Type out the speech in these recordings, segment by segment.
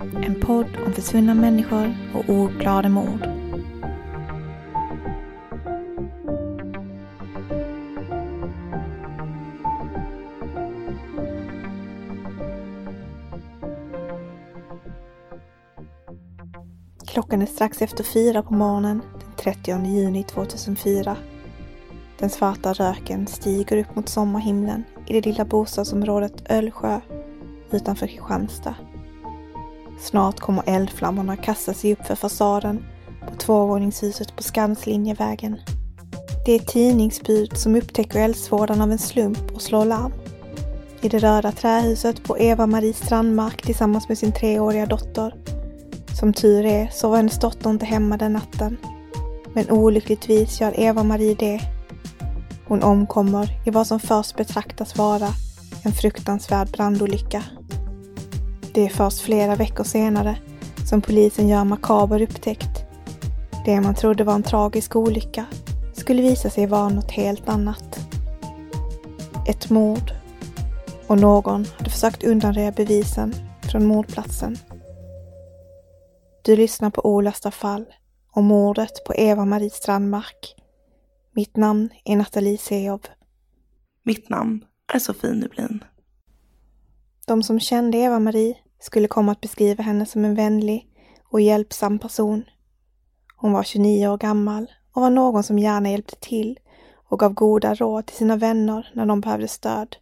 En podd om försvunna människor och oklara mord. Klockan är strax efter fyra på morgonen den 30 juni 2004. Den svarta röken stiger upp mot sommarhimlen i det lilla bostadsområdet Ölsjö utanför Kristianstad. Snart kommer eldflammorna kasta sig upp för fasaden på tvåvåningshuset på Skanslinjevägen. Det är tidningsbud som upptäcker eldsvådan av en slump och slår larm. I det röda trähuset på Eva-Marie Strandmark tillsammans med sin treåriga dotter. Som tur är så var hennes dotter inte hemma den natten. Men olyckligtvis gör Eva-Marie det. Hon omkommer i vad som först betraktas vara en fruktansvärd brandolycka. Det är först flera veckor senare som polisen gör en makaber upptäckt. Det man trodde var en tragisk olycka skulle visa sig vara något helt annat. Ett mord. Och någon hade försökt undanröja bevisen från mordplatsen. Du lyssnar på Olösta fall och mordet på Eva-Marie Strandmark. Mitt namn är Nathalie Sejob. Mitt namn är Sofie Nublin. De som kände Eva-Marie skulle komma att beskriva henne som en vänlig och hjälpsam person. Hon var 29 år gammal och var någon som gärna hjälpte till och gav goda råd till sina vänner när de behövde stöd.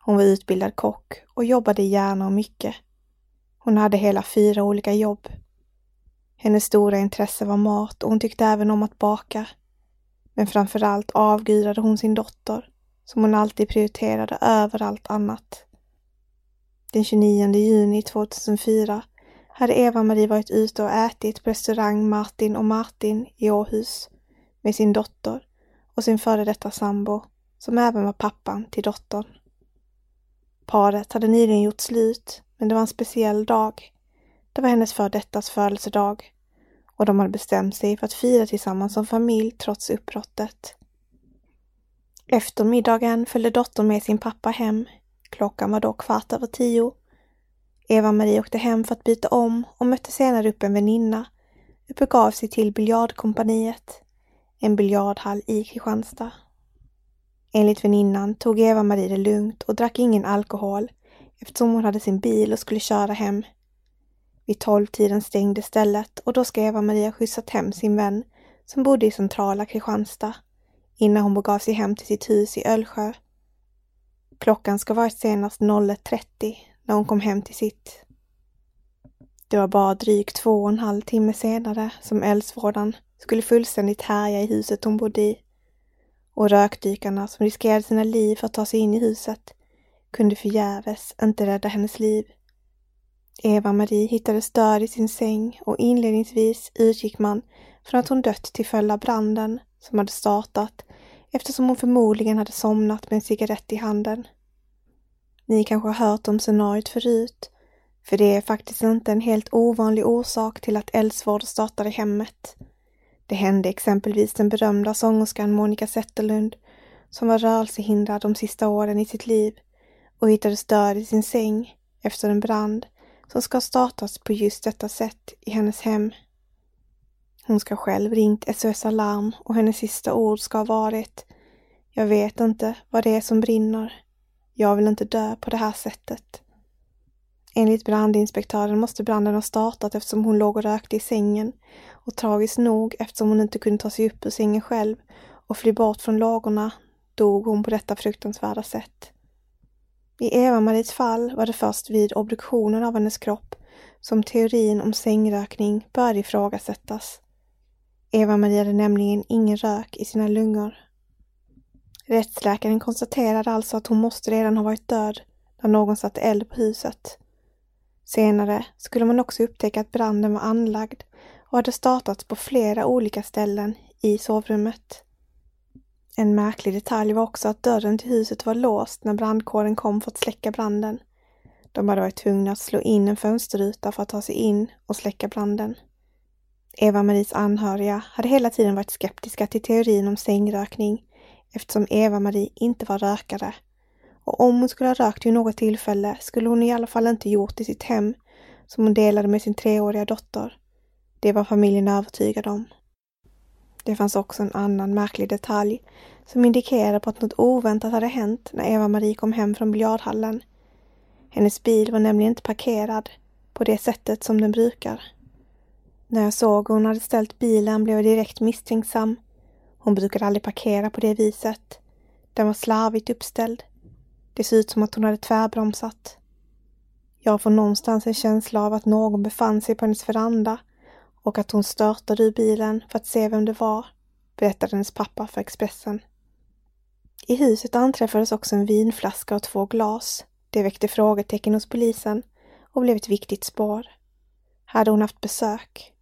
Hon var utbildad kock och jobbade gärna och mycket. Hon hade hela fyra olika jobb. Hennes stora intresse var mat och hon tyckte även om att baka. Men framförallt avgudade hon sin dotter, som hon alltid prioriterade över allt annat. Den 29 juni 2004 hade Eva-Marie varit ute och ätit på restaurang Martin och Martin i Åhus med sin dotter och sin före detta sambo, som även var pappan till dottern. Paret hade nyligen gjort slut, men det var en speciell dag. Det var hennes före dettas födelsedag och de hade bestämt sig för att fira tillsammans som familj trots uppbrottet. Efter middagen följde dottern med sin pappa hem Klockan var då kvart över tio. Eva-Marie åkte hem för att byta om och mötte senare upp en väninna och begav sig till Biljardkompaniet, en biljardhall i Kristianstad. Enligt väninnan tog Eva-Marie det lugnt och drack ingen alkohol eftersom hon hade sin bil och skulle köra hem. Vid tolvtiden stängde stället och då ska Eva-Maria skjutsat hem sin vän som bodde i centrala Kristianstad innan hon begav sig hem till sitt hus i Ölsjö Klockan ska varit senast 01.30 när hon kom hem till sitt. Det var bara drygt två och en halv timme senare som eldsvådan skulle fullständigt härja i huset hon bodde i. Och rökdykarna som riskerade sina liv för att ta sig in i huset kunde förgäves inte rädda hennes liv. Eva-Marie hittades död i sin säng och inledningsvis utgick man från att hon dött till följd av branden som hade startat eftersom hon förmodligen hade somnat med en cigarett i handen. Ni kanske har hört om scenariot förut, för det är faktiskt inte en helt ovanlig orsak till att eldsvård startar i hemmet. Det hände exempelvis den berömda sångerskan Monica Zetterlund som var rörelsehindrad de sista åren i sitt liv och hittades död i sin säng efter en brand som ska ha startats på just detta sätt i hennes hem. Hon ska själv ringt SOS Alarm och hennes sista ord ska ha varit Jag vet inte vad det är som brinner. Jag vill inte dö på det här sättet. Enligt brandinspektören måste branden ha startat eftersom hon låg och rökte i sängen och tragiskt nog eftersom hon inte kunde ta sig upp ur sängen själv och fly bort från lågorna dog hon på detta fruktansvärda sätt. I Eva-Maries fall var det först vid obduktionen av hennes kropp som teorin om sängrökning började ifrågasättas. Eva-Maria hade nämligen ingen rök i sina lungor. Rättsläkaren konstaterade alltså att hon måste redan ha varit död när någon satte eld på huset. Senare skulle man också upptäcka att branden var anlagd och hade startats på flera olika ställen i sovrummet. En märklig detalj var också att dörren till huset var låst när brandkåren kom för att släcka branden. De hade varit tvungna att slå in en fönsterruta för att ta sig in och släcka branden. Eva-Maries anhöriga hade hela tiden varit skeptiska till teorin om sängrökning eftersom Eva-Marie inte var rökare. Och om hon skulle ha rökt vid något tillfälle skulle hon i alla fall inte gjort i sitt hem som hon delade med sin treåriga dotter. Det var familjen övertygad om. Det fanns också en annan märklig detalj som indikerade på att något oväntat hade hänt när Eva-Marie kom hem från biljardhallen. Hennes bil var nämligen inte parkerad på det sättet som den brukar. När jag såg hur hon hade ställt bilen blev jag direkt misstänksam. Hon brukade aldrig parkera på det viset. Den var slarvigt uppställd. Det såg ut som att hon hade tvärbromsat. Jag får någonstans en känsla av att någon befann sig på hennes veranda och att hon störtade ur bilen för att se vem det var, berättade hennes pappa för Expressen. I huset anträffades också en vinflaska och två glas. Det väckte frågetecken hos polisen och blev ett viktigt spår. Hade hon haft besök?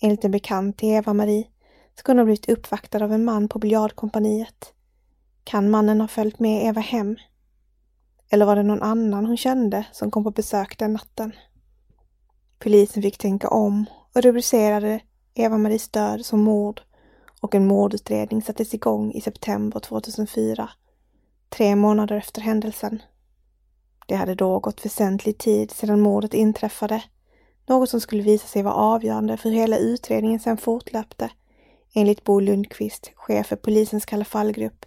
Enligt en bekant till Eva-Marie ska hon ha blivit uppvaktad av en man på biljardkompaniet. Kan mannen ha följt med Eva hem? Eller var det någon annan hon kände som kom på besök den natten? Polisen fick tänka om och rubricerade Eva-Maries död som mord och en mordutredning sattes igång i september 2004, tre månader efter händelsen. Det hade då gått väsentlig tid sedan mordet inträffade, något som skulle visa sig vara avgörande för hur hela utredningen sedan fortlöpte, enligt Bo Lundqvist, chef för polisens Kalla fallgrupp,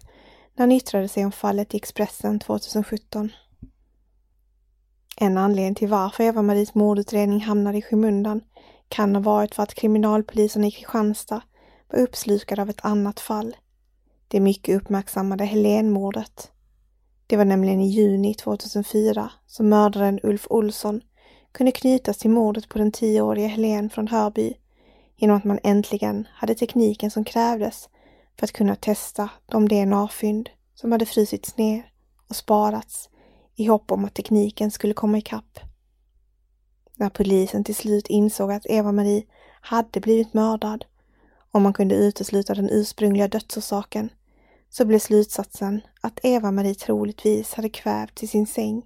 när han yttrade sig om fallet i Expressen 2017. En anledning till varför Eva-Maries mordutredning hamnade i skymundan kan ha varit för att kriminalpolisen i Kristianstad var uppslukad av ett annat fall. Det mycket uppmärksammade Helenmordet. Det var nämligen i juni 2004 som mördaren Ulf Olsson kunde knytas till mordet på den tioåriga Helen från Hörby genom att man äntligen hade tekniken som krävdes för att kunna testa de DNA-fynd som hade frysits ner och sparats i hopp om att tekniken skulle komma ikapp. När polisen till slut insåg att Eva-Marie hade blivit mördad och man kunde utesluta den ursprungliga dödsorsaken så blev slutsatsen att Eva-Marie troligtvis hade kvävts i sin säng.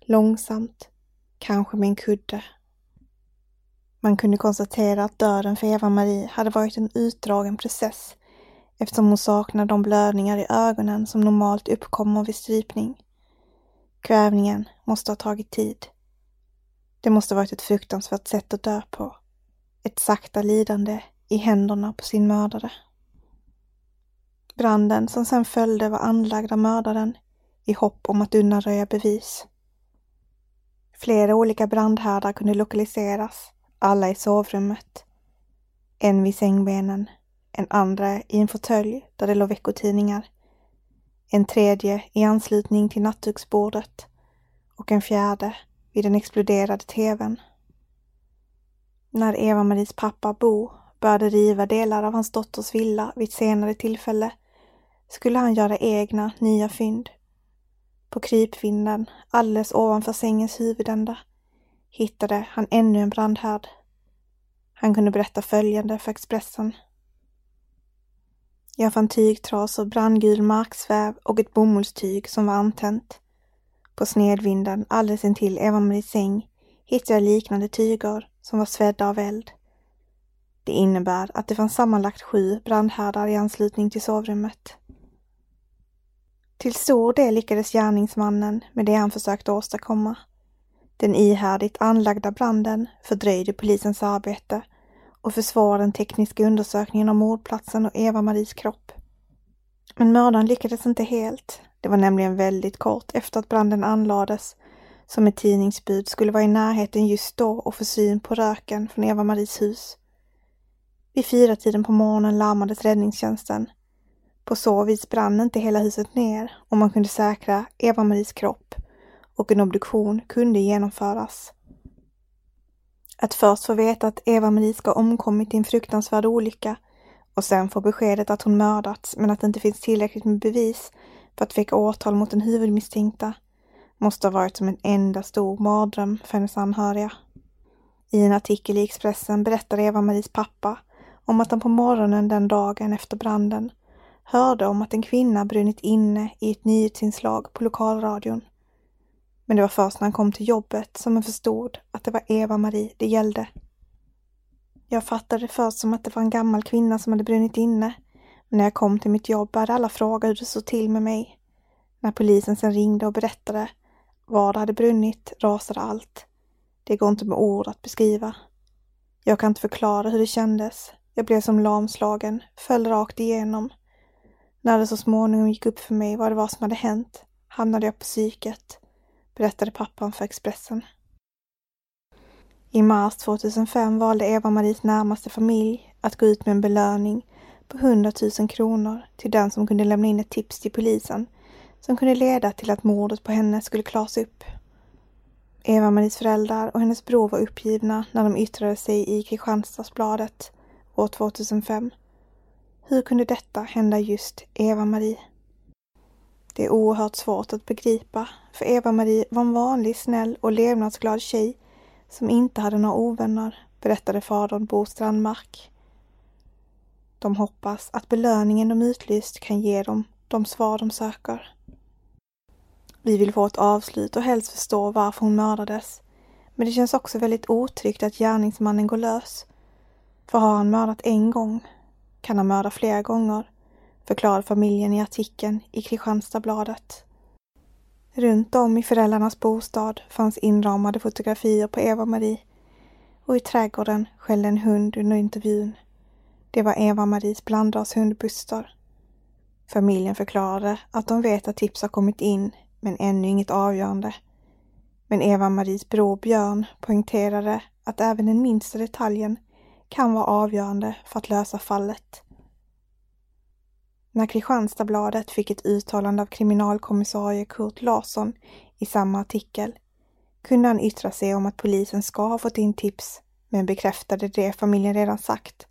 Långsamt, kanske med en kudde. Man kunde konstatera att döden för Eva-Marie hade varit en utdragen process eftersom hon saknade de blödningar i ögonen som normalt uppkommer vid strypning. Kvävningen måste ha tagit tid. Det måste varit ett fruktansvärt sätt att dö på. Ett sakta lidande i händerna på sin mördare. Branden som sen följde var anlagd av mördaren i hopp om att undanröja bevis. Flera olika brandhärdar kunde lokaliseras, alla i sovrummet. En vid sängbenen, en andra i en fåtölj där det låg veckotidningar, en tredje i anslutning till nattduksbordet och en fjärde vid den exploderade tvn. När Eva-Maries pappa Bo började riva delar av hans dotters villa vid ett senare tillfälle skulle han göra egna nya fynd. På krypvinden, alldeles ovanför sängens huvudända, hittade han ännu en brandhärd. Han kunde berätta följande för Expressen. Jag fann tygtrasor, brandgul marksväv och ett bomullstyg som var antänt. På snedvinden alldeles intill Eva-Maries säng hittade jag liknande tyger som var svedda av eld. Det innebär att det fanns sammanlagt sju brandhärdar i anslutning till sovrummet. Till stor del lyckades gärningsmannen med det han försökte åstadkomma. Den ihärdigt anlagda branden fördröjde polisens arbete och försvårade den tekniska undersökningen av mordplatsen och Eva-Maries kropp. Men mördaren lyckades inte helt. Det var nämligen väldigt kort efter att branden anlades som ett tidningsbud skulle vara i närheten just då och få syn på röken från Eva-Maries hus. Vid fyratiden på morgonen larmades räddningstjänsten. På så vis brann inte hela huset ner och man kunde säkra Eva-Maries kropp och en obduktion kunde genomföras. Att först få veta att Eva-Marie ska ha omkommit i en fruktansvärd olycka och sen få beskedet att hon mördats men att det inte finns tillräckligt med bevis för att väcka åtal mot den huvudmisstänkta måste ha varit som en enda stor mardröm för hennes anhöriga. I en artikel i Expressen berättar Eva-Maries pappa om att han på morgonen den dagen efter branden hörde om att en kvinna brunnit inne i ett nyhetsinslag på lokalradion. Men det var först när han kom till jobbet som han förstod att det var Eva-Marie det gällde. Jag fattade det först som att det var en gammal kvinna som hade brunnit inne. Men när jag kom till mitt jobb började alla fråga hur det såg till med mig. När polisen sen ringde och berättade var det hade brunnit rasade allt. Det går inte med ord att beskriva. Jag kan inte förklara hur det kändes. Jag blev som lamslagen, föll rakt igenom. När det så småningom gick upp för mig vad det var som hade hänt hamnade jag på psyket, berättade pappan för Expressen. I mars 2005 valde Eva-Maries närmaste familj att gå ut med en belöning på 100 000 kronor till den som kunde lämna in ett tips till polisen som kunde leda till att mordet på henne skulle klaras upp. Eva-Maries föräldrar och hennes bror var uppgivna när de yttrade sig i Kristianstadsbladet år 2005. Hur kunde detta hända just Eva-Marie? Det är oerhört svårt att begripa, för Eva-Marie var en vanlig, snäll och levnadsglad tjej som inte hade några ovänner, berättade fadern Bo Strandmark. De hoppas att belöningen de utlyst kan ge dem de svar de söker. Vi vill få ett avslut och helst förstå varför hon mördades. Men det känns också väldigt otryggt att gärningsmannen går lös. För har han mördat en gång kan han mörda flera gånger, Förklarar familjen i artikeln i Kristianstadsbladet. Runt om i föräldrarnas bostad fanns inramade fotografier på Eva-Marie och i trädgården skällde en hund under intervjun. Det var Eva-Maries blandrashund Buster. Familjen förklarade att de vet att tips har kommit in men ännu inget avgörande. Men Eva-Maries bror Björn poängterade att även den minsta detaljen kan vara avgörande för att lösa fallet. När Kristianstadsbladet fick ett uttalande av kriminalkommissarie Kurt Larsson i samma artikel kunde han yttra sig om att polisen ska ha fått in tips men bekräftade det familjen redan sagt.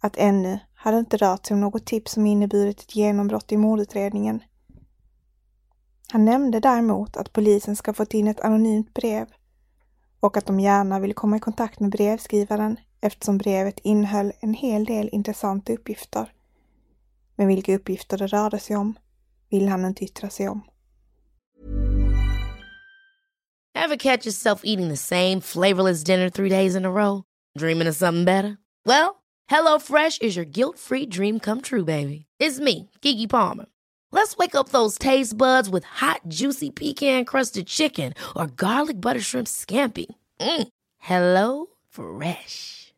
Att ännu hade inte rört sig om något tips som inneburit ett genombrott i mordutredningen. Han nämnde däremot att polisen ska fått in ett anonymt brev och att de gärna vill komma i kontakt med brevskrivaren eftersom brevet innehöll en hel del intressanta uppgifter. Men vilka uppgifter det rörde sig om vill han inte yttra sig om. Have catch yourself eating the same flavorless dinner three days in a row? Dreaming of something better? Well, hello fresh is your guilt free dream come true baby. It's me, Gigi Palmer. Let's wake up those taste buds with hot, juicy pecan crusted chicken or garlic butter shrimp scampi. Mm. Hello Fresh.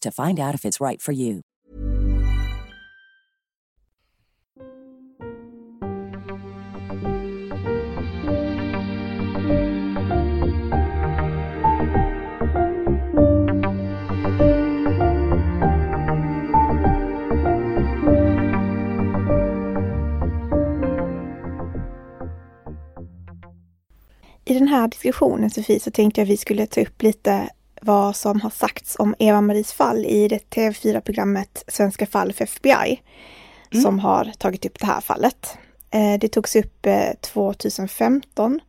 to find out if it's right for you. I den här diskussionen Sofie så tänkte jag vi skulle ta upp lite vad som har sagts om Eva-Maries fall i det TV4-programmet Svenska fall för FBI mm. som har tagit upp det här fallet. Eh, det togs upp 2015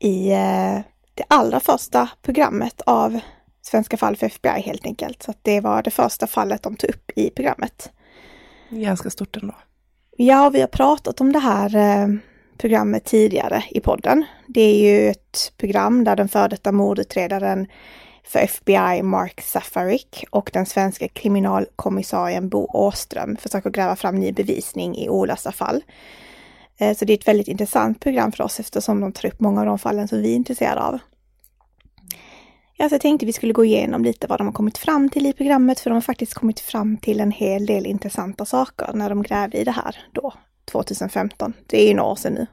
eh, i eh, det allra första programmet av Svenska fall för FBI helt enkelt. Så det var det första fallet de tog upp i programmet. Ganska stort ändå. Ja, vi har pratat om det här programmet tidigare i podden. Det är ju ett program där den före detta mordutredaren för FBI Mark Safarik och den svenska kriminalkommissarien Bo Åström försöker gräva fram ny bevisning i olösta fall. Eh, så det är ett väldigt intressant program för oss eftersom de tar upp många av de fallen som vi är intresserade av. Ja, så jag tänkte vi skulle gå igenom lite vad de har kommit fram till i programmet, för de har faktiskt kommit fram till en hel del intressanta saker när de grävde i det här då, 2015. Det är ju några år sedan nu.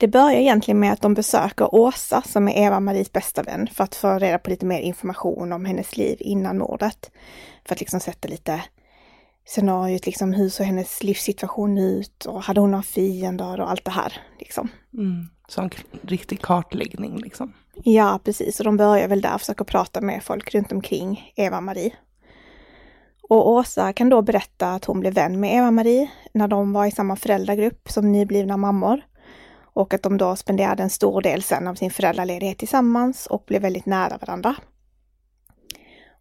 Det börjar egentligen med att de besöker Åsa som är Eva-Maries bästa vän för att få reda på lite mer information om hennes liv innan mordet. För att liksom sätta lite scenariot, liksom hur såg hennes livssituation ut och hade hon några fiender och allt det här. Liksom. Mm, så en riktig kartläggning liksom. Ja, precis. Och de börjar väl där försöka prata med folk runt omkring Eva-Marie. Och Åsa kan då berätta att hon blev vän med Eva-Marie när de var i samma föräldragrupp som nyblivna mammor. Och att de då spenderade en stor del sen av sin föräldraledighet tillsammans och blev väldigt nära varandra.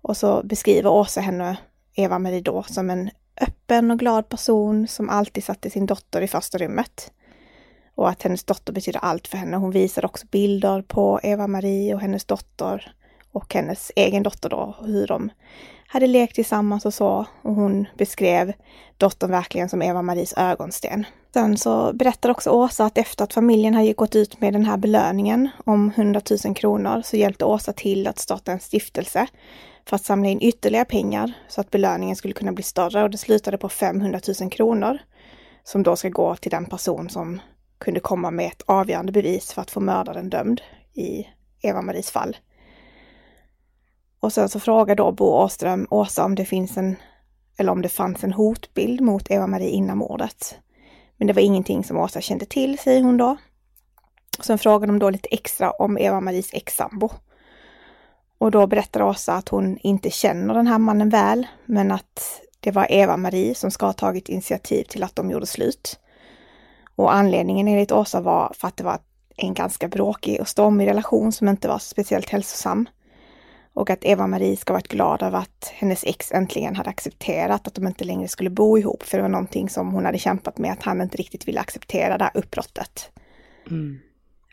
Och så beskriver Åsa henne, Eva-Marie då, som en öppen och glad person som alltid satte sin dotter i första rummet. Och att hennes dotter betyder allt för henne. Hon visar också bilder på Eva-Marie och hennes dotter och hennes egen dotter då, hur de hade lekt tillsammans och så. Och hon beskrev dottern verkligen som Eva-Maries ögonsten. Sen så berättar också Åsa att efter att familjen hade gått ut med den här belöningen om 100 000 kronor så hjälpte Åsa till att starta en stiftelse för att samla in ytterligare pengar så att belöningen skulle kunna bli större och det slutade på 500 000 kronor som då ska gå till den person som kunde komma med ett avgörande bevis för att få mördaren dömd i Eva-Maries fall. Och sen så frågar då Bo Åström Åsa om det finns en, eller om det fanns en hotbild mot Eva-Marie innan mordet. Men det var ingenting som Åsa kände till, säger hon då. Sen frågar de då lite extra om Eva-Maries ex-sambo. Och då berättar Åsa att hon inte känner den här mannen väl, men att det var Eva-Marie som ska ha tagit initiativ till att de gjorde slut. Och anledningen enligt Åsa var för att det var en ganska bråkig och stormig relation som inte var speciellt hälsosam. Och att Eva-Marie ska varit glad över att hennes ex äntligen hade accepterat att de inte längre skulle bo ihop. För det var någonting som hon hade kämpat med, att han inte riktigt ville acceptera det här uppbrottet. Mm.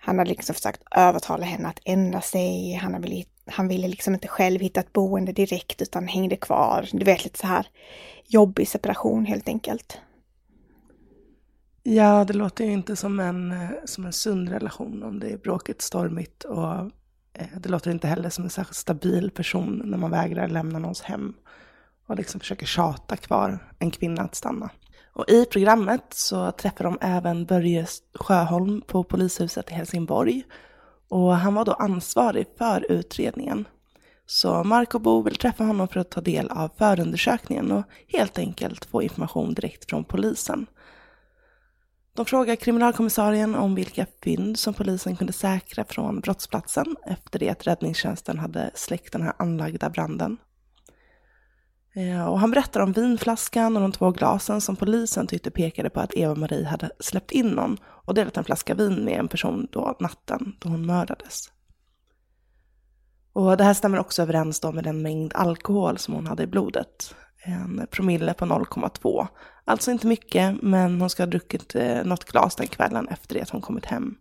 Han hade liksom försökt övertala henne att ändra sig. Han ville, han ville liksom inte själv hitta ett boende direkt utan hängde kvar. Du vet, lite så här jobbig separation helt enkelt. Ja, det låter ju inte som en, som en sund relation om det är bråkigt, stormigt och Eh, Eh, det låter inte heller som en särskilt stabil person när man vägrar lämna någons hem och liksom försöker tjata kvar en kvinna att stanna. Och i programmet så träffar de även Börje Sjöholm på polishuset i Helsingborg. Och han var då ansvarig för utredningen. Så Mark och Bo vill träffa honom för att ta del av förundersökningen och helt enkelt få information direkt från polisen. De frågar kriminalkommissarien om vilka fynd som polisen kunde säkra från brottsplatsen efter det att räddningstjänsten hade släckt den här anlagda branden. Eh, och han berättar om vinflaskan och de två glasen som polisen tyckte pekade på att Eva-Marie hade släppt in någon och delat en flaska vin med en person då natten då hon mördades. Och det här stämmer också överens då med den mängd alkohol som hon hade i blodet. En promille på 0,2. Alltså inte mycket, men hon ska ha druckit eh, något glas den kvällen efter det att hon kommit hem.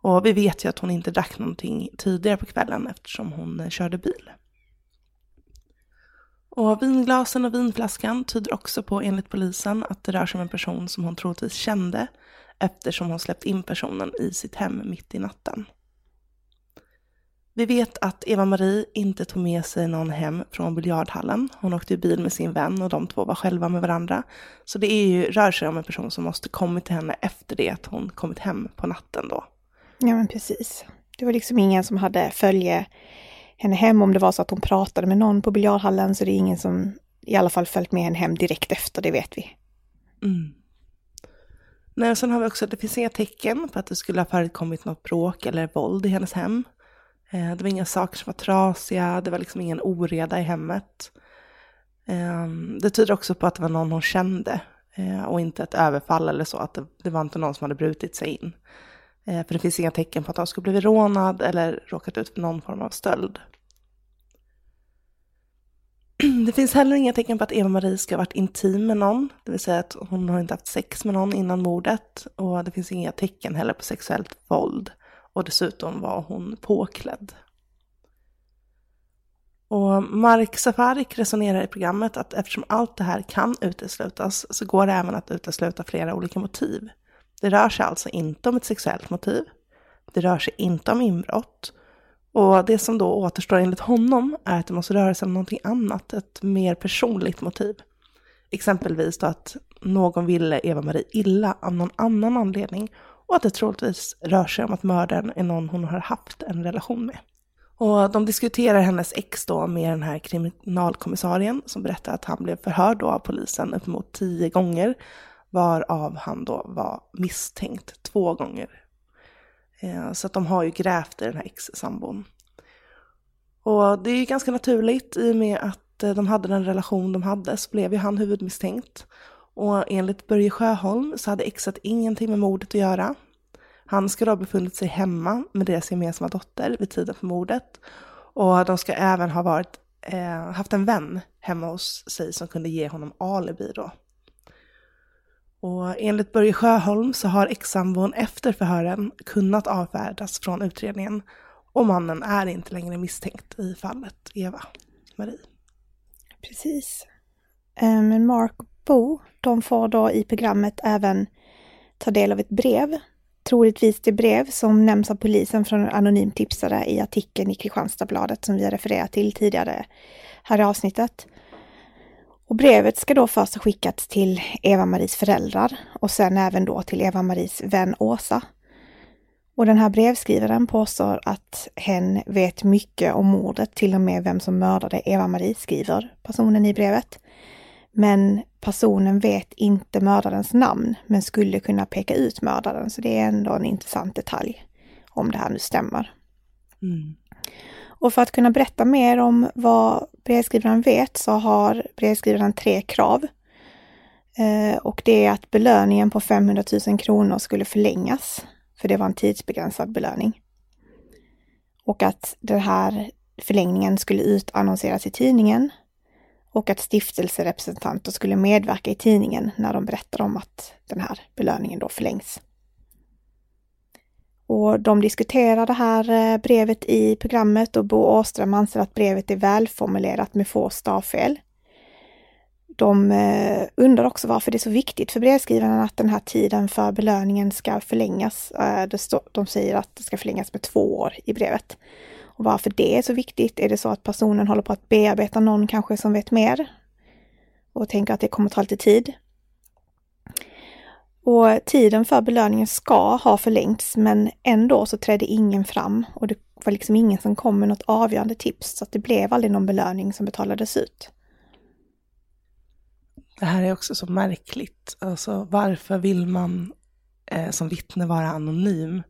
Och vi vet ju att hon inte drack någonting tidigare på kvällen eftersom hon eh, körde bil. Och vinglasen och vinflaskan tyder också på, enligt polisen, att det rör sig om en person som hon troligtvis kände eftersom hon släppt in personen i sitt hem mitt i natten. Vi vet att Eva-Marie inte tog med sig någon hem från biljardhallen. Hon åkte i bil med sin vän och de två var själva med varandra. Så det är ju, rör sig om en person som måste kommit till henne efter det att hon kommit hem på natten då. Ja men precis. Det var liksom ingen som hade följe henne hem om det var så att hon pratade med någon på biljardhallen så det är ingen som i alla fall följt med henne hem direkt efter, det vet vi. Mm. Nej, sen har vi också att det finns inga tecken på att det skulle ha förekommit något bråk eller våld i hennes hem. Eh, det var inga saker som var trasiga, det var liksom ingen oreda i hemmet. Ehm, det tyder också på att det var någon hon kände eh, och inte ett överfall eller så, att det var inte någon som hade brutit sig in. Eh, för det finns inga tecken på att hon skulle blivit rånad eller råkat ut för någon form av stöld. Det finns heller inga tecken på att Eva-Marie ska ha varit intim med någon, det vill säga att hon har inte haft sex med någon innan mordet. Och det finns inga tecken heller på sexuellt våld. Och dessutom var hon påklädd. Och Mark Safarik resonerar i programmet att eftersom allt det här kan uteslutas så går det även att utesluta flera olika motiv. Det rör sig alltså inte om ett sexuellt motiv. Det rör sig inte om inbrott. Och det som då återstår enligt honom är att det måste röra sig om någonting annat, ett mer personligt motiv. Exempelvis då att någon ville Eva-Marie illa av någon annan anledning och att det troligtvis rör sig om att mördaren är någon hon har haft en relation med. Och de diskuterar hennes ex då med den här kriminalkommissarien som berättar att han blev förhörd då av polisen uppemot tio gånger varav han då var misstänkt två gånger. Eh, så att de har ju grävt i den här ex-sambon. Och det är ju ganska naturligt i och med att eh, de hade den relation de hade så blev ju han huvudmisstänkt. Och enligt Börje Sjöholm så hade exet ingenting med mordet att göra. Han ska då ha befunnit sig hemma med deras gemensamma dotter vid tiden för mordet. Och de ska även ha varit, eh, haft en vän hemma hos sig som kunde ge honom alibi då. Och enligt Börje Sjöholm så har ex-sambon efter förhören kunnat avfärdas från utredningen och mannen är inte längre misstänkt i fallet Eva-Marie. Precis. Eh, men Mark och Bo, de får då i programmet även ta del av ett brev. Troligtvis det brev som nämns av polisen från en anonym tipsare i artikeln i Kristianstadsbladet som vi har refererat till tidigare här i avsnittet. Och brevet ska då först ha skickats till Eva-Maries föräldrar och sen även då till Eva-Maries vän Åsa. Och den här brevskrivaren påstår att hen vet mycket om mordet, till och med vem som mördade Eva-Marie, skriver personen i brevet. Men personen vet inte mördarens namn, men skulle kunna peka ut mördaren, så det är ändå en intressant detalj, om det här nu stämmer. Mm. Och för att kunna berätta mer om vad brevskrivaren vet så har brevskrivaren tre krav. Eh, och det är att belöningen på 500 000 kronor skulle förlängas, för det var en tidsbegränsad belöning. Och att den här förlängningen skulle utannonseras i tidningen och att stiftelserepresentanter skulle medverka i tidningen när de berättar om att den här belöningen då förlängs. Och de diskuterar det här eh, brevet i programmet och Bo Åström anser att brevet är välformulerat med få stavfel. De eh, undrar också varför det är så viktigt för brevskrivaren att den här tiden för belöningen ska förlängas. Eh, de säger att det ska förlängas med två år i brevet. Och varför det är så viktigt? Är det så att personen håller på att bearbeta någon kanske som vet mer? Och tänker att det kommer ta lite tid? Och tiden för belöningen ska ha förlängts men ändå så trädde ingen fram och det var liksom ingen som kom med något avgörande tips så att det blev aldrig någon belöning som betalades ut. Det här är också så märkligt. Alltså varför vill man eh, som vittne vara anonym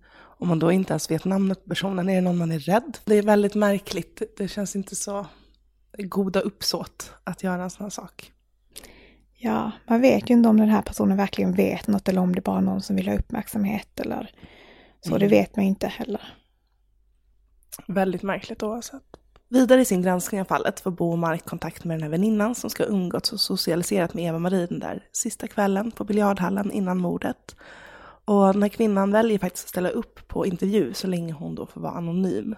om man då inte ens vet namnet på personen? Är det någon man är rädd? Det är väldigt märkligt. Det känns inte så goda uppsåt att göra en sån här sak. Ja, man vet ju inte om den här personen verkligen vet något eller om det bara är någon som vill ha uppmärksamhet eller så. Mm. Det vet man ju inte heller. Väldigt märkligt oavsett. Vidare i sin granskning av fallet får Bo och Mark kontakt med den här väninnan som ska umgåtts och socialiserat med Eva-Marie den där sista kvällen på biljardhallen innan mordet. Och den här kvinnan väljer faktiskt att ställa upp på intervju så länge hon då får vara anonym.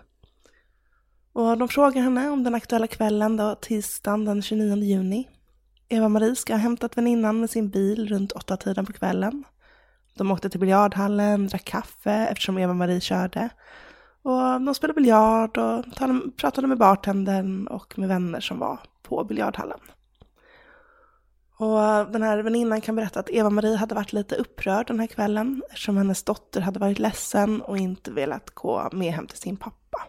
Och de frågar henne om den aktuella kvällen, då, tisdagen den 29 juni. Eva-Marie ska ha hämtat väninnan med sin bil runt åtta tiden på kvällen. De åkte till biljardhallen, drack kaffe eftersom Eva-Marie körde. Och de spelade biljard och pratade med bartendern och med vänner som var på biljardhallen. Och eh, den här väninnan kan berätta att Eva-Marie hade varit lite upprörd den här kvällen eftersom hennes dotter hade varit ledsen och inte velat gå med hem till sin pappa.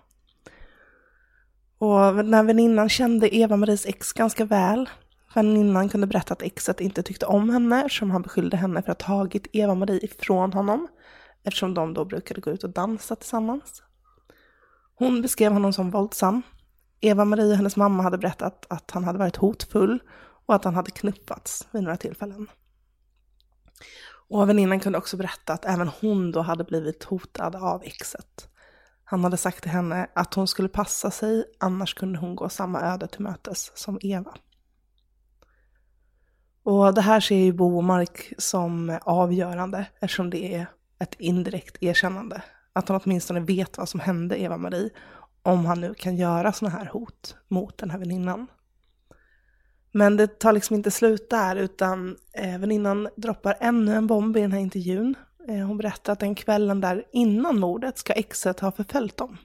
Och den här väninnan kände Eva-Maries ex ganska väl. Väninnan kunde berätta att exet inte tyckte om henne eftersom han beskyllde henne för att ha tagit Eva-Marie ifrån honom eftersom de då brukade gå ut och dansa tillsammans. Hon beskrev honom som våldsam. Eva-Marie och hennes mamma hade berättat att han hade varit hotfull och att han hade knuffats vid några tillfällen. Och väninnan kunde också berätta att även hon då hade blivit hotad av exet. Han hade sagt till henne att hon skulle passa sig, annars kunde hon gå samma öde till mötes som Eva. Och det här ser ju Bo och Mark som avgörande eftersom det är ett indirekt erkännande att han åtminstone vet vad som hände Eva-Marie, om han nu kan göra sådana här hot mot den här väninnan. Men det tar liksom inte slut där, utan eh, väninnan droppar ännu en bomb i den här intervjun. Eh, hon berättar att den kvällen där innan mordet ska exet ha förföljt dem.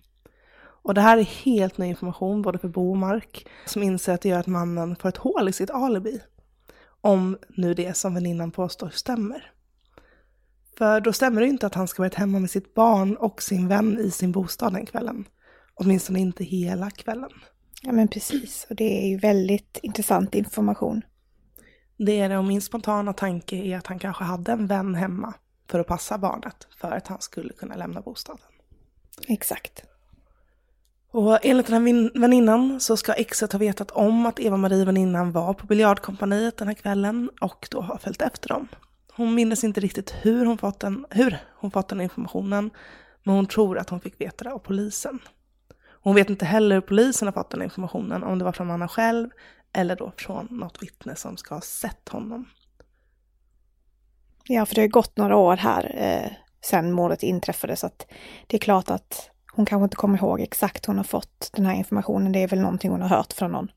Och det här är helt ny information både för Bo och Mark, som inser att det gör att mannen får ett hål i sitt alibi. Om nu det som väninnan påstår stämmer. För då stämmer det inte att han ska varit hemma med sitt barn och sin vän i sin bostad den kvällen. Åtminstone inte hela kvällen. Ja men precis, och det är ju väldigt intressant information. Det är det, och min spontana tanke är att han kanske hade en vän hemma för att passa barnet, för att han skulle kunna lämna bostaden. Exakt. Och enligt den här väninnan så ska exet ha vetat om att Eva-Marie väninnan var på biljardkompaniet den här kvällen och då ha följt efter dem. Hon minns inte riktigt hur hon fått den, hur hon fått den informationen, men hon tror att hon fick veta det av polisen. Hon vet inte heller hur polisen har fått den informationen, om det var från mannen själv eller då från något vittne som ska ha sett honom. Ja, för det har gått några år här eh, sedan mordet inträffade så att det är klart att hon kanske inte kommer ihåg exakt hon har fått den här informationen. Det är väl någonting hon har hört från någon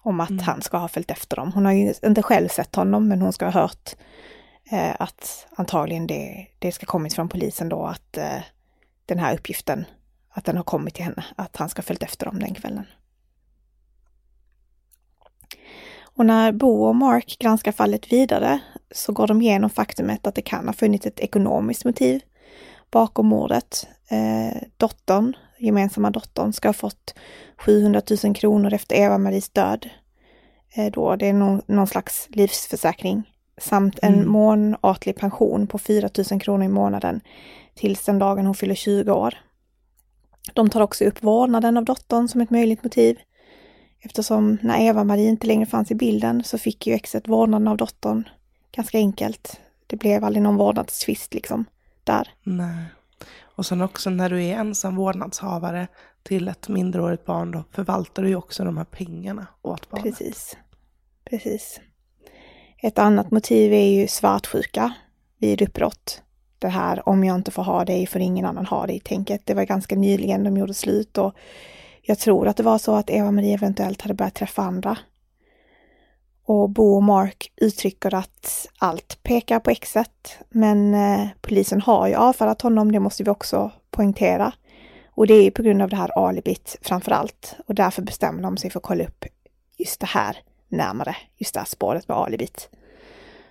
om att mm. han ska ha följt efter dem. Hon har ju inte själv sett honom, men hon ska ha hört eh, att antagligen det, det ska kommit från polisen då att eh, den här uppgiften, att den har kommit till henne, att han ska följt efter dem den kvällen. Och när Bo och Mark granskar fallet vidare så går de igenom faktumet att det kan ha funnits ett ekonomiskt motiv bakom mordet. Eh, dottern, gemensamma dottern, ska ha fått 700 000 kronor efter Eva-Maries död. Eh, då det är någon, någon slags livsförsäkring samt en mm. månatlig pension på 4 000 kronor i månaden tills den dagen hon fyller 20 år. De tar också upp vårdnaden av dottern som ett möjligt motiv. Eftersom när Eva-Marie inte längre fanns i bilden så fick ju exet vårdnaden av dottern ganska enkelt. Det blev aldrig någon vårdnadstvist liksom där. Nej. Och sen också när du är ensam vårdnadshavare till ett minderårigt barn då förvaltar du ju också de här pengarna åt barnet. Precis. Precis. Ett annat motiv är ju svartsjuka vid uppbrott. Det här om jag inte får ha dig får ingen annan ha dig tänket. Det var ganska nyligen de gjorde slut och jag tror att det var så att Eva-Marie eventuellt hade börjat träffa andra. Och Bo och Mark uttrycker att allt pekar på exet, men eh, polisen har ju avfärdat honom, det måste vi också poängtera. Och det är ju på grund av det här alibit framför allt och därför bestämmer de sig för att kolla upp just det här närmare just det här spåret med alibit.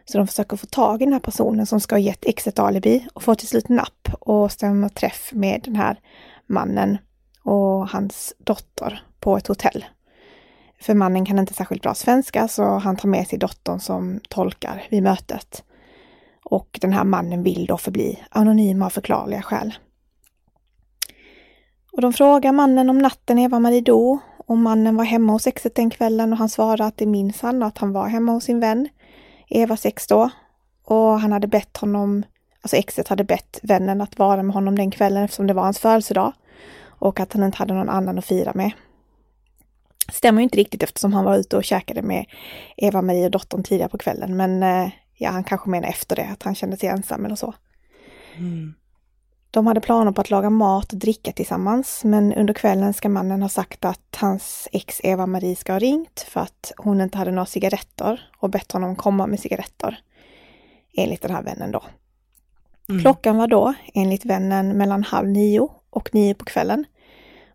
Så de försöker få tag i den här personen som ska ha gett X ett alibi och får till slut napp och stämmer träff med den här mannen och hans dotter på ett hotell. För mannen kan inte särskilt bra svenska så han tar med sig dottern som tolkar vid mötet. Och den här mannen vill då förbli anonym av förklarliga skäl. Och de frågar mannen om natten Eva-Marie dog och mannen var hemma hos exet den kvällen och han svarar att det minns han och att han var hemma hos sin vän Eva sex då. Och han hade bett honom, alltså exet hade bett vännen att vara med honom den kvällen eftersom det var hans födelsedag. Och att han inte hade någon annan att fira med. Stämmer inte riktigt eftersom han var ute och käkade med Eva-Marie och dottern tidigare på kvällen. Men eh, ja, han kanske menar efter det, att han kände sig ensam eller så. Mm. De hade planer på att laga mat och dricka tillsammans, men under kvällen ska mannen ha sagt att hans ex Eva-Marie ska ha ringt för att hon inte hade några cigaretter och bett honom komma med cigaretter. Enligt den här vännen då. Mm. Klockan var då, enligt vännen, mellan halv nio och nio på kvällen.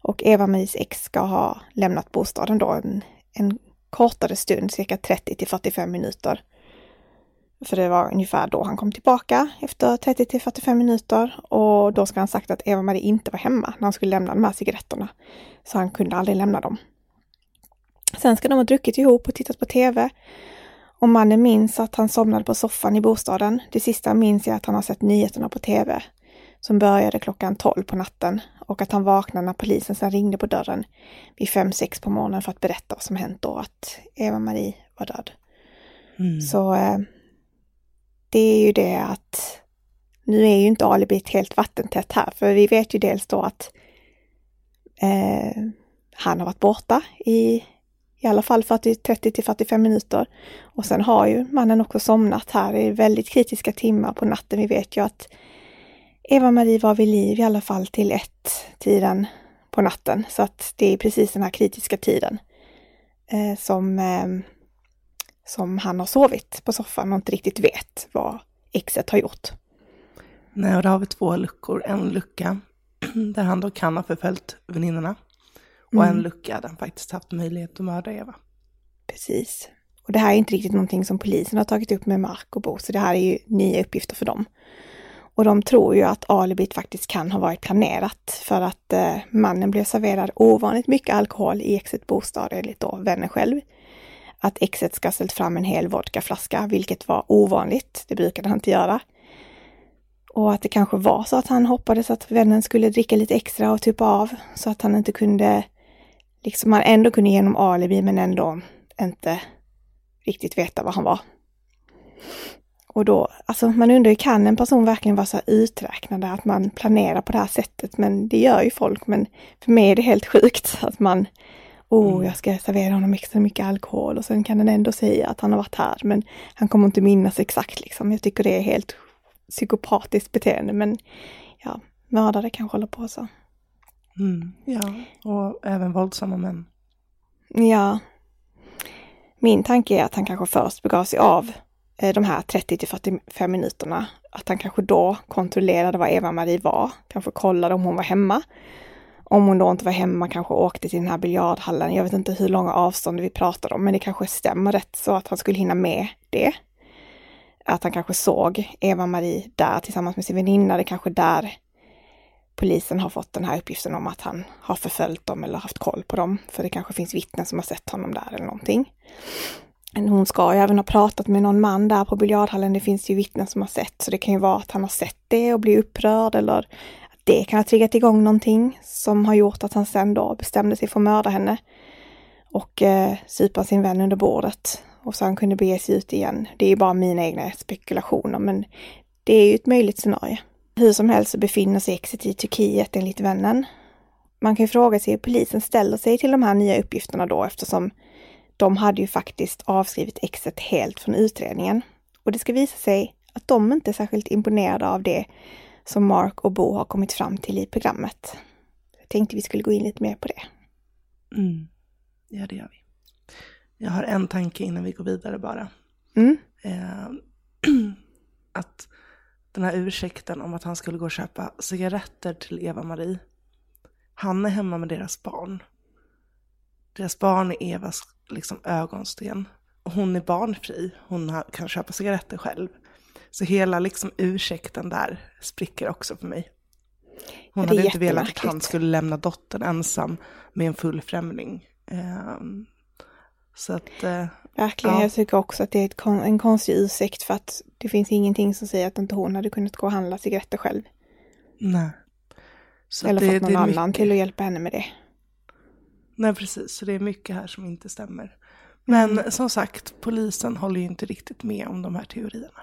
Och Eva-Maries ex ska ha lämnat bostaden då en, en kortare stund, cirka 30 till 45 minuter. För det var ungefär då han kom tillbaka efter 30 till 45 minuter och då ska han sagt att Eva-Marie inte var hemma när han skulle lämna de här cigaretterna. Så han kunde aldrig lämna dem. Sen ska de ha druckit ihop och tittat på TV. Och mannen minns att han somnade på soffan i bostaden. Det sista minns är att han har sett nyheterna på TV som började klockan 12 på natten och att han vaknade när polisen sen ringde på dörren vid 5-6 på morgonen för att berätta vad som hänt då, att Eva-Marie var död. Mm. Så eh, det är ju det att nu är ju inte alibit helt vattentätt här, för vi vet ju dels då att eh, han har varit borta i i alla fall 40, 30 till 45 minuter. Och sen har ju mannen också somnat här i väldigt kritiska timmar på natten. Vi vet ju att Eva-Marie var vid liv i alla fall till ett tiden på natten. Så att det är precis den här kritiska tiden eh, som eh, som han har sovit på soffan och inte riktigt vet vad exet har gjort. Nej, och då har vi två luckor. En lucka där han då kan ha förföljt väninnorna och mm. en lucka där han faktiskt haft möjlighet att mörda Eva. Precis. Och det här är inte riktigt någonting som polisen har tagit upp med Mark och Bo, så det här är ju nya uppgifter för dem. Och de tror ju att alibit faktiskt kan ha varit planerat för att eh, mannen blev serverad ovanligt mycket alkohol i exet bostad enligt då vännen själv att exet ska ha ställt fram en hel vodkaflaska, vilket var ovanligt. Det brukade han inte göra. Och att det kanske var så att han hoppades att vännen skulle dricka lite extra och tuppa av så att han inte kunde, liksom han ändå kunde genom alibi men ändå inte riktigt veta vad han var. Och då, alltså man undrar ju, kan en person verkligen vara så uträknande att man planerar på det här sättet? Men det gör ju folk, men för mig är det helt sjukt att man oh, mm. jag ska servera honom extra mycket alkohol och sen kan den ändå säga att han har varit här men han kommer inte minnas exakt liksom. Jag tycker det är helt psykopatiskt beteende men ja, mördare kanske håller på så. Mm, ja, och även våldsamma män. Ja. Min tanke är att han kanske först begav sig av eh, de här 30 till 45 minuterna. Att han kanske då kontrollerade vad Eva-Marie var, kanske kollade om hon var hemma om hon då inte var hemma, kanske åkte till den här biljardhallen. Jag vet inte hur långa avstånd vi pratar om, men det kanske stämmer rätt så att han skulle hinna med det. Att han kanske såg Eva-Marie där tillsammans med sin väninna. Det kanske där polisen har fått den här uppgiften om att han har förföljt dem eller haft koll på dem. För det kanske finns vittnen som har sett honom där eller någonting. Hon ska ju även ha pratat med någon man där på biljardhallen. Det finns ju vittnen som har sett, så det kan ju vara att han har sett det och blir upprörd eller det kan ha triggat igång någonting som har gjort att han sen då bestämde sig för att mörda henne och eh, supa sin vän under bordet. Och så han kunde bege sig ut igen. Det är ju bara mina egna spekulationer, men det är ju ett möjligt scenario. Hur som helst så befinner sig Exit i Turkiet enligt vännen. Man kan ju fråga sig hur polisen ställer sig till de här nya uppgifterna då eftersom de hade ju faktiskt avskrivit Exit helt från utredningen. Och det ska visa sig att de inte är särskilt imponerade av det som Mark och Bo har kommit fram till i programmet. Jag tänkte vi skulle gå in lite mer på det. Mm. Ja, det gör vi. Jag har en tanke innan vi går vidare bara. Mm. Eh, att den här ursäkten om att han skulle gå och köpa cigaretter till Eva-Marie. Han är hemma med deras barn. Deras barn är Evas liksom, ögonsten. hon är barnfri, hon kan köpa cigaretter själv. Så hela liksom ursäkten där spricker också för mig. Hon hade inte velat att han skulle lämna dottern ensam med en full främling. Um, så att, uh, Verkligen, ja. jag tycker också att det är kon en konstig ursäkt för att det finns ingenting som säger att inte hon hade kunnat gå och handla cigaretter själv. Nej. Så Eller det, fått någon annan mycket... till att hjälpa henne med det. Nej, precis. Så det är mycket här som inte stämmer. Men mm. som sagt, polisen håller ju inte riktigt med om de här teorierna.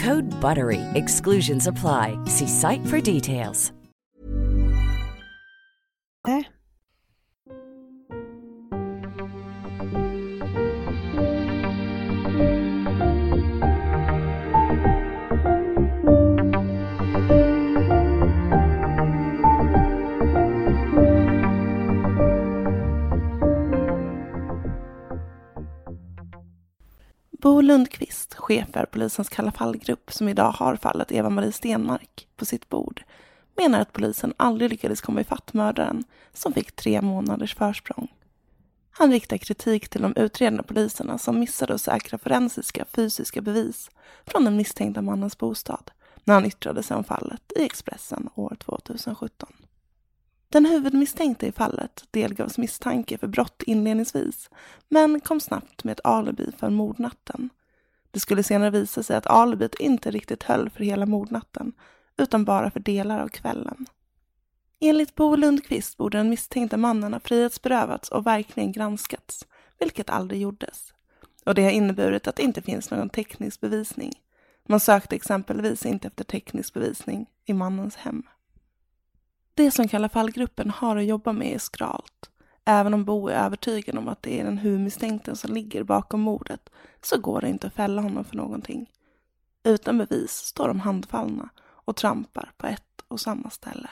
Code BUTTERY. Exclusions apply. See site for details. Bo Lundqvist, chef för polisens Kalla fallgrupp som idag har fallet Eva-Marie Stenmark på sitt bord, menar att polisen aldrig lyckades komma ifatt mördaren som fick tre månaders försprång. Han riktar kritik till de utredande poliserna som missade att säkra forensiska fysiska bevis från den misstänkta mannens bostad när han yttrade sig om fallet i Expressen år 2017. Den huvudmisstänkte i fallet delgavs misstanke för brott inledningsvis, men kom snabbt med ett alibi för mordnatten. Det skulle senare visa sig att alibit inte riktigt höll för hela mordnatten, utan bara för delar av kvällen. Enligt Bo Lundqvist borde den misstänkte mannen ha frihetsberövats och verkligen granskats, vilket aldrig gjordes. Och det har inneburit att det inte finns någon teknisk bevisning. Man sökte exempelvis inte efter teknisk bevisning i mannens hem. Det som Kalla fallgruppen har att jobba med är skralt. Även om Bo är övertygad om att det är den huvudmisstänkte som ligger bakom mordet så går det inte att fälla honom för någonting. Utan bevis står de handfallna och trampar på ett och samma ställe.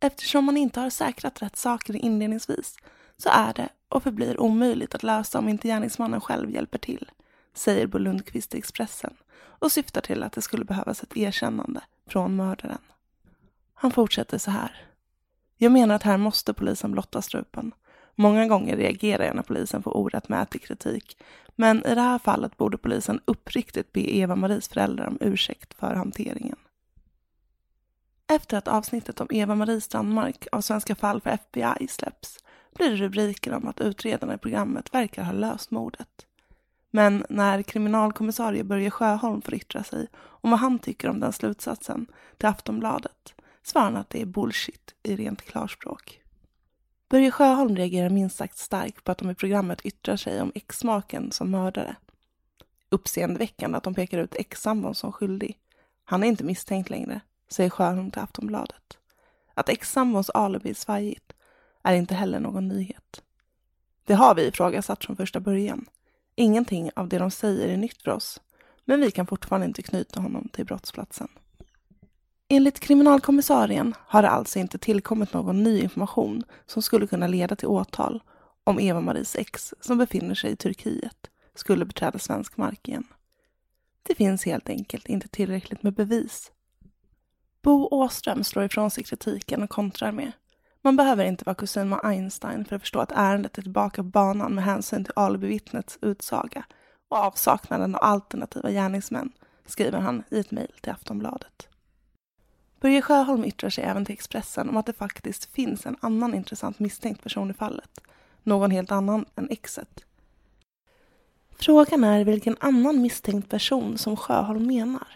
Eftersom man inte har säkrat rätt saker inledningsvis så är det och förblir omöjligt att lösa om inte gärningsmannen själv hjälper till, säger Bo Lundqvist i Expressen och syftar till att det skulle behövas ett erkännande från mördaren. Han fortsätter så här. Jag menar att här måste polisen blotta strupen. Många gånger reagerar jag när polisen får orättmätig kritik, men i det här fallet borde polisen uppriktigt be Eva-Maries föräldrar om ursäkt för hanteringen. Efter att avsnittet om Eva-Marie Strandmark av Svenska fall för FBI släpps blir det rubriker om att utredarna i programmet verkar ha löst mordet. Men när kriminalkommissarie Börje Sjöholm får yttra sig om vad han tycker om den slutsatsen till Aftonbladet svarar han att det är bullshit i rent klarspråk. Börje Sjöholm reagerar minst sagt starkt på att de i programmet yttrar sig om exmaken som mördare. Uppseendeväckande att de pekar ut ex-sambon som skyldig. Han är inte misstänkt längre, säger Sjöholm till Aftonbladet. Att ex-sambons alibi är svajigt är inte heller någon nyhet. Det har vi ifrågasatt från första början. Ingenting av det de säger är nytt för oss, men vi kan fortfarande inte knyta honom till brottsplatsen. Enligt kriminalkommissarien har det alltså inte tillkommit någon ny information som skulle kunna leda till åtal om Eva-Maries ex, som befinner sig i Turkiet, skulle beträda svensk mark igen. Det finns helt enkelt inte tillräckligt med bevis. Bo Åström slår ifrån sig kritiken och kontrar med man behöver inte vara kusin med Einstein för att förstå att ärendet är tillbaka på banan med hänsyn till alibivittnets utsaga och avsaknaden av alternativa gärningsmän, skriver han i ett mejl till Aftonbladet. Börje Sjöholm yttrar sig även till Expressen om att det faktiskt finns en annan intressant misstänkt person i fallet. Någon helt annan än exet. Frågan är vilken annan misstänkt person som Sjöholm menar.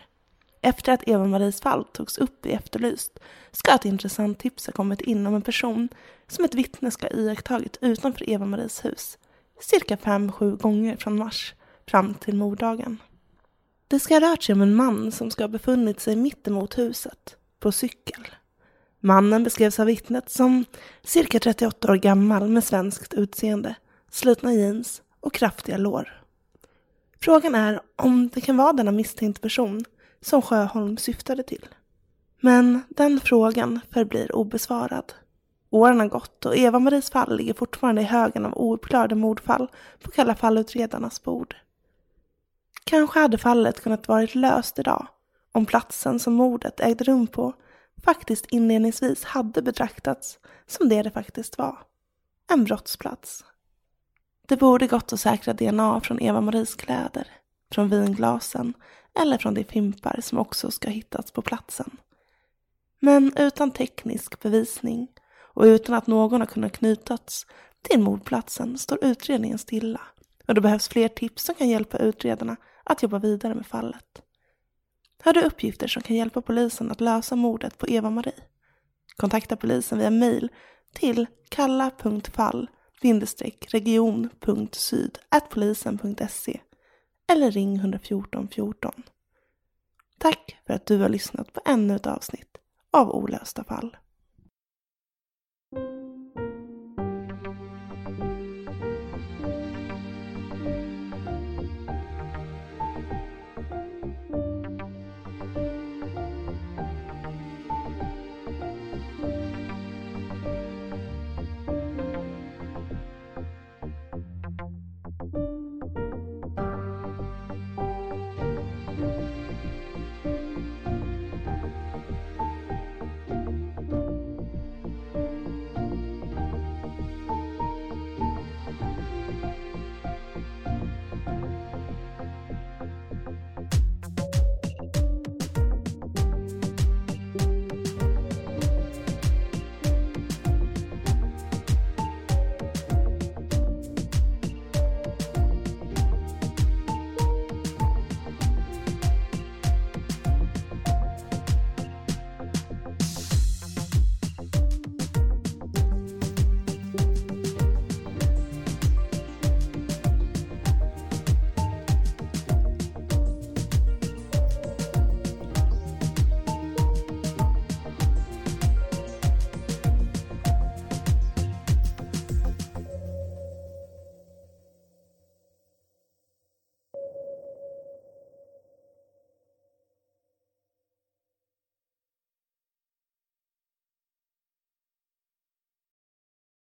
Efter att Eva-Maries fall togs upp i Efterlyst ska ett intressant tips ha kommit in om en person som ett vittne ska ha iakttagit utanför Eva-Maries hus cirka fem, sju gånger från mars fram till morddagen. Det ska ha rört sig om en man som ska ha befunnit sig mittemot huset, på cykel. Mannen beskrevs av vittnet som cirka 38 år gammal med svenskt utseende, slitna jeans och kraftiga lår. Frågan är om det kan vara denna misstänkta person som Sjöholm syftade till. Men den frågan förblir obesvarad. Åren har gått och Eva-Maries fall ligger fortfarande i högen av ouppklarade mordfall på Kalla fallutredarnas bord. Kanske hade fallet kunnat varit löst idag om platsen som mordet ägde rum på faktiskt inledningsvis hade betraktats som det det faktiskt var. En brottsplats. Det borde gått att säkra DNA från Eva-Maries kläder, från vinglasen eller från de fimpar som också ska hittats på platsen. Men utan teknisk bevisning och utan att någon har kunnat knytas till mordplatsen står utredningen stilla och det behövs fler tips som kan hjälpa utredarna att jobba vidare med fallet. Har du uppgifter som kan hjälpa polisen att lösa mordet på Eva-Marie? Kontakta polisen via mail till kalla.fall region.syd polisen.se eller ring 114 14. Tack för att du har lyssnat på ännu ett avsnitt av Olösta fall.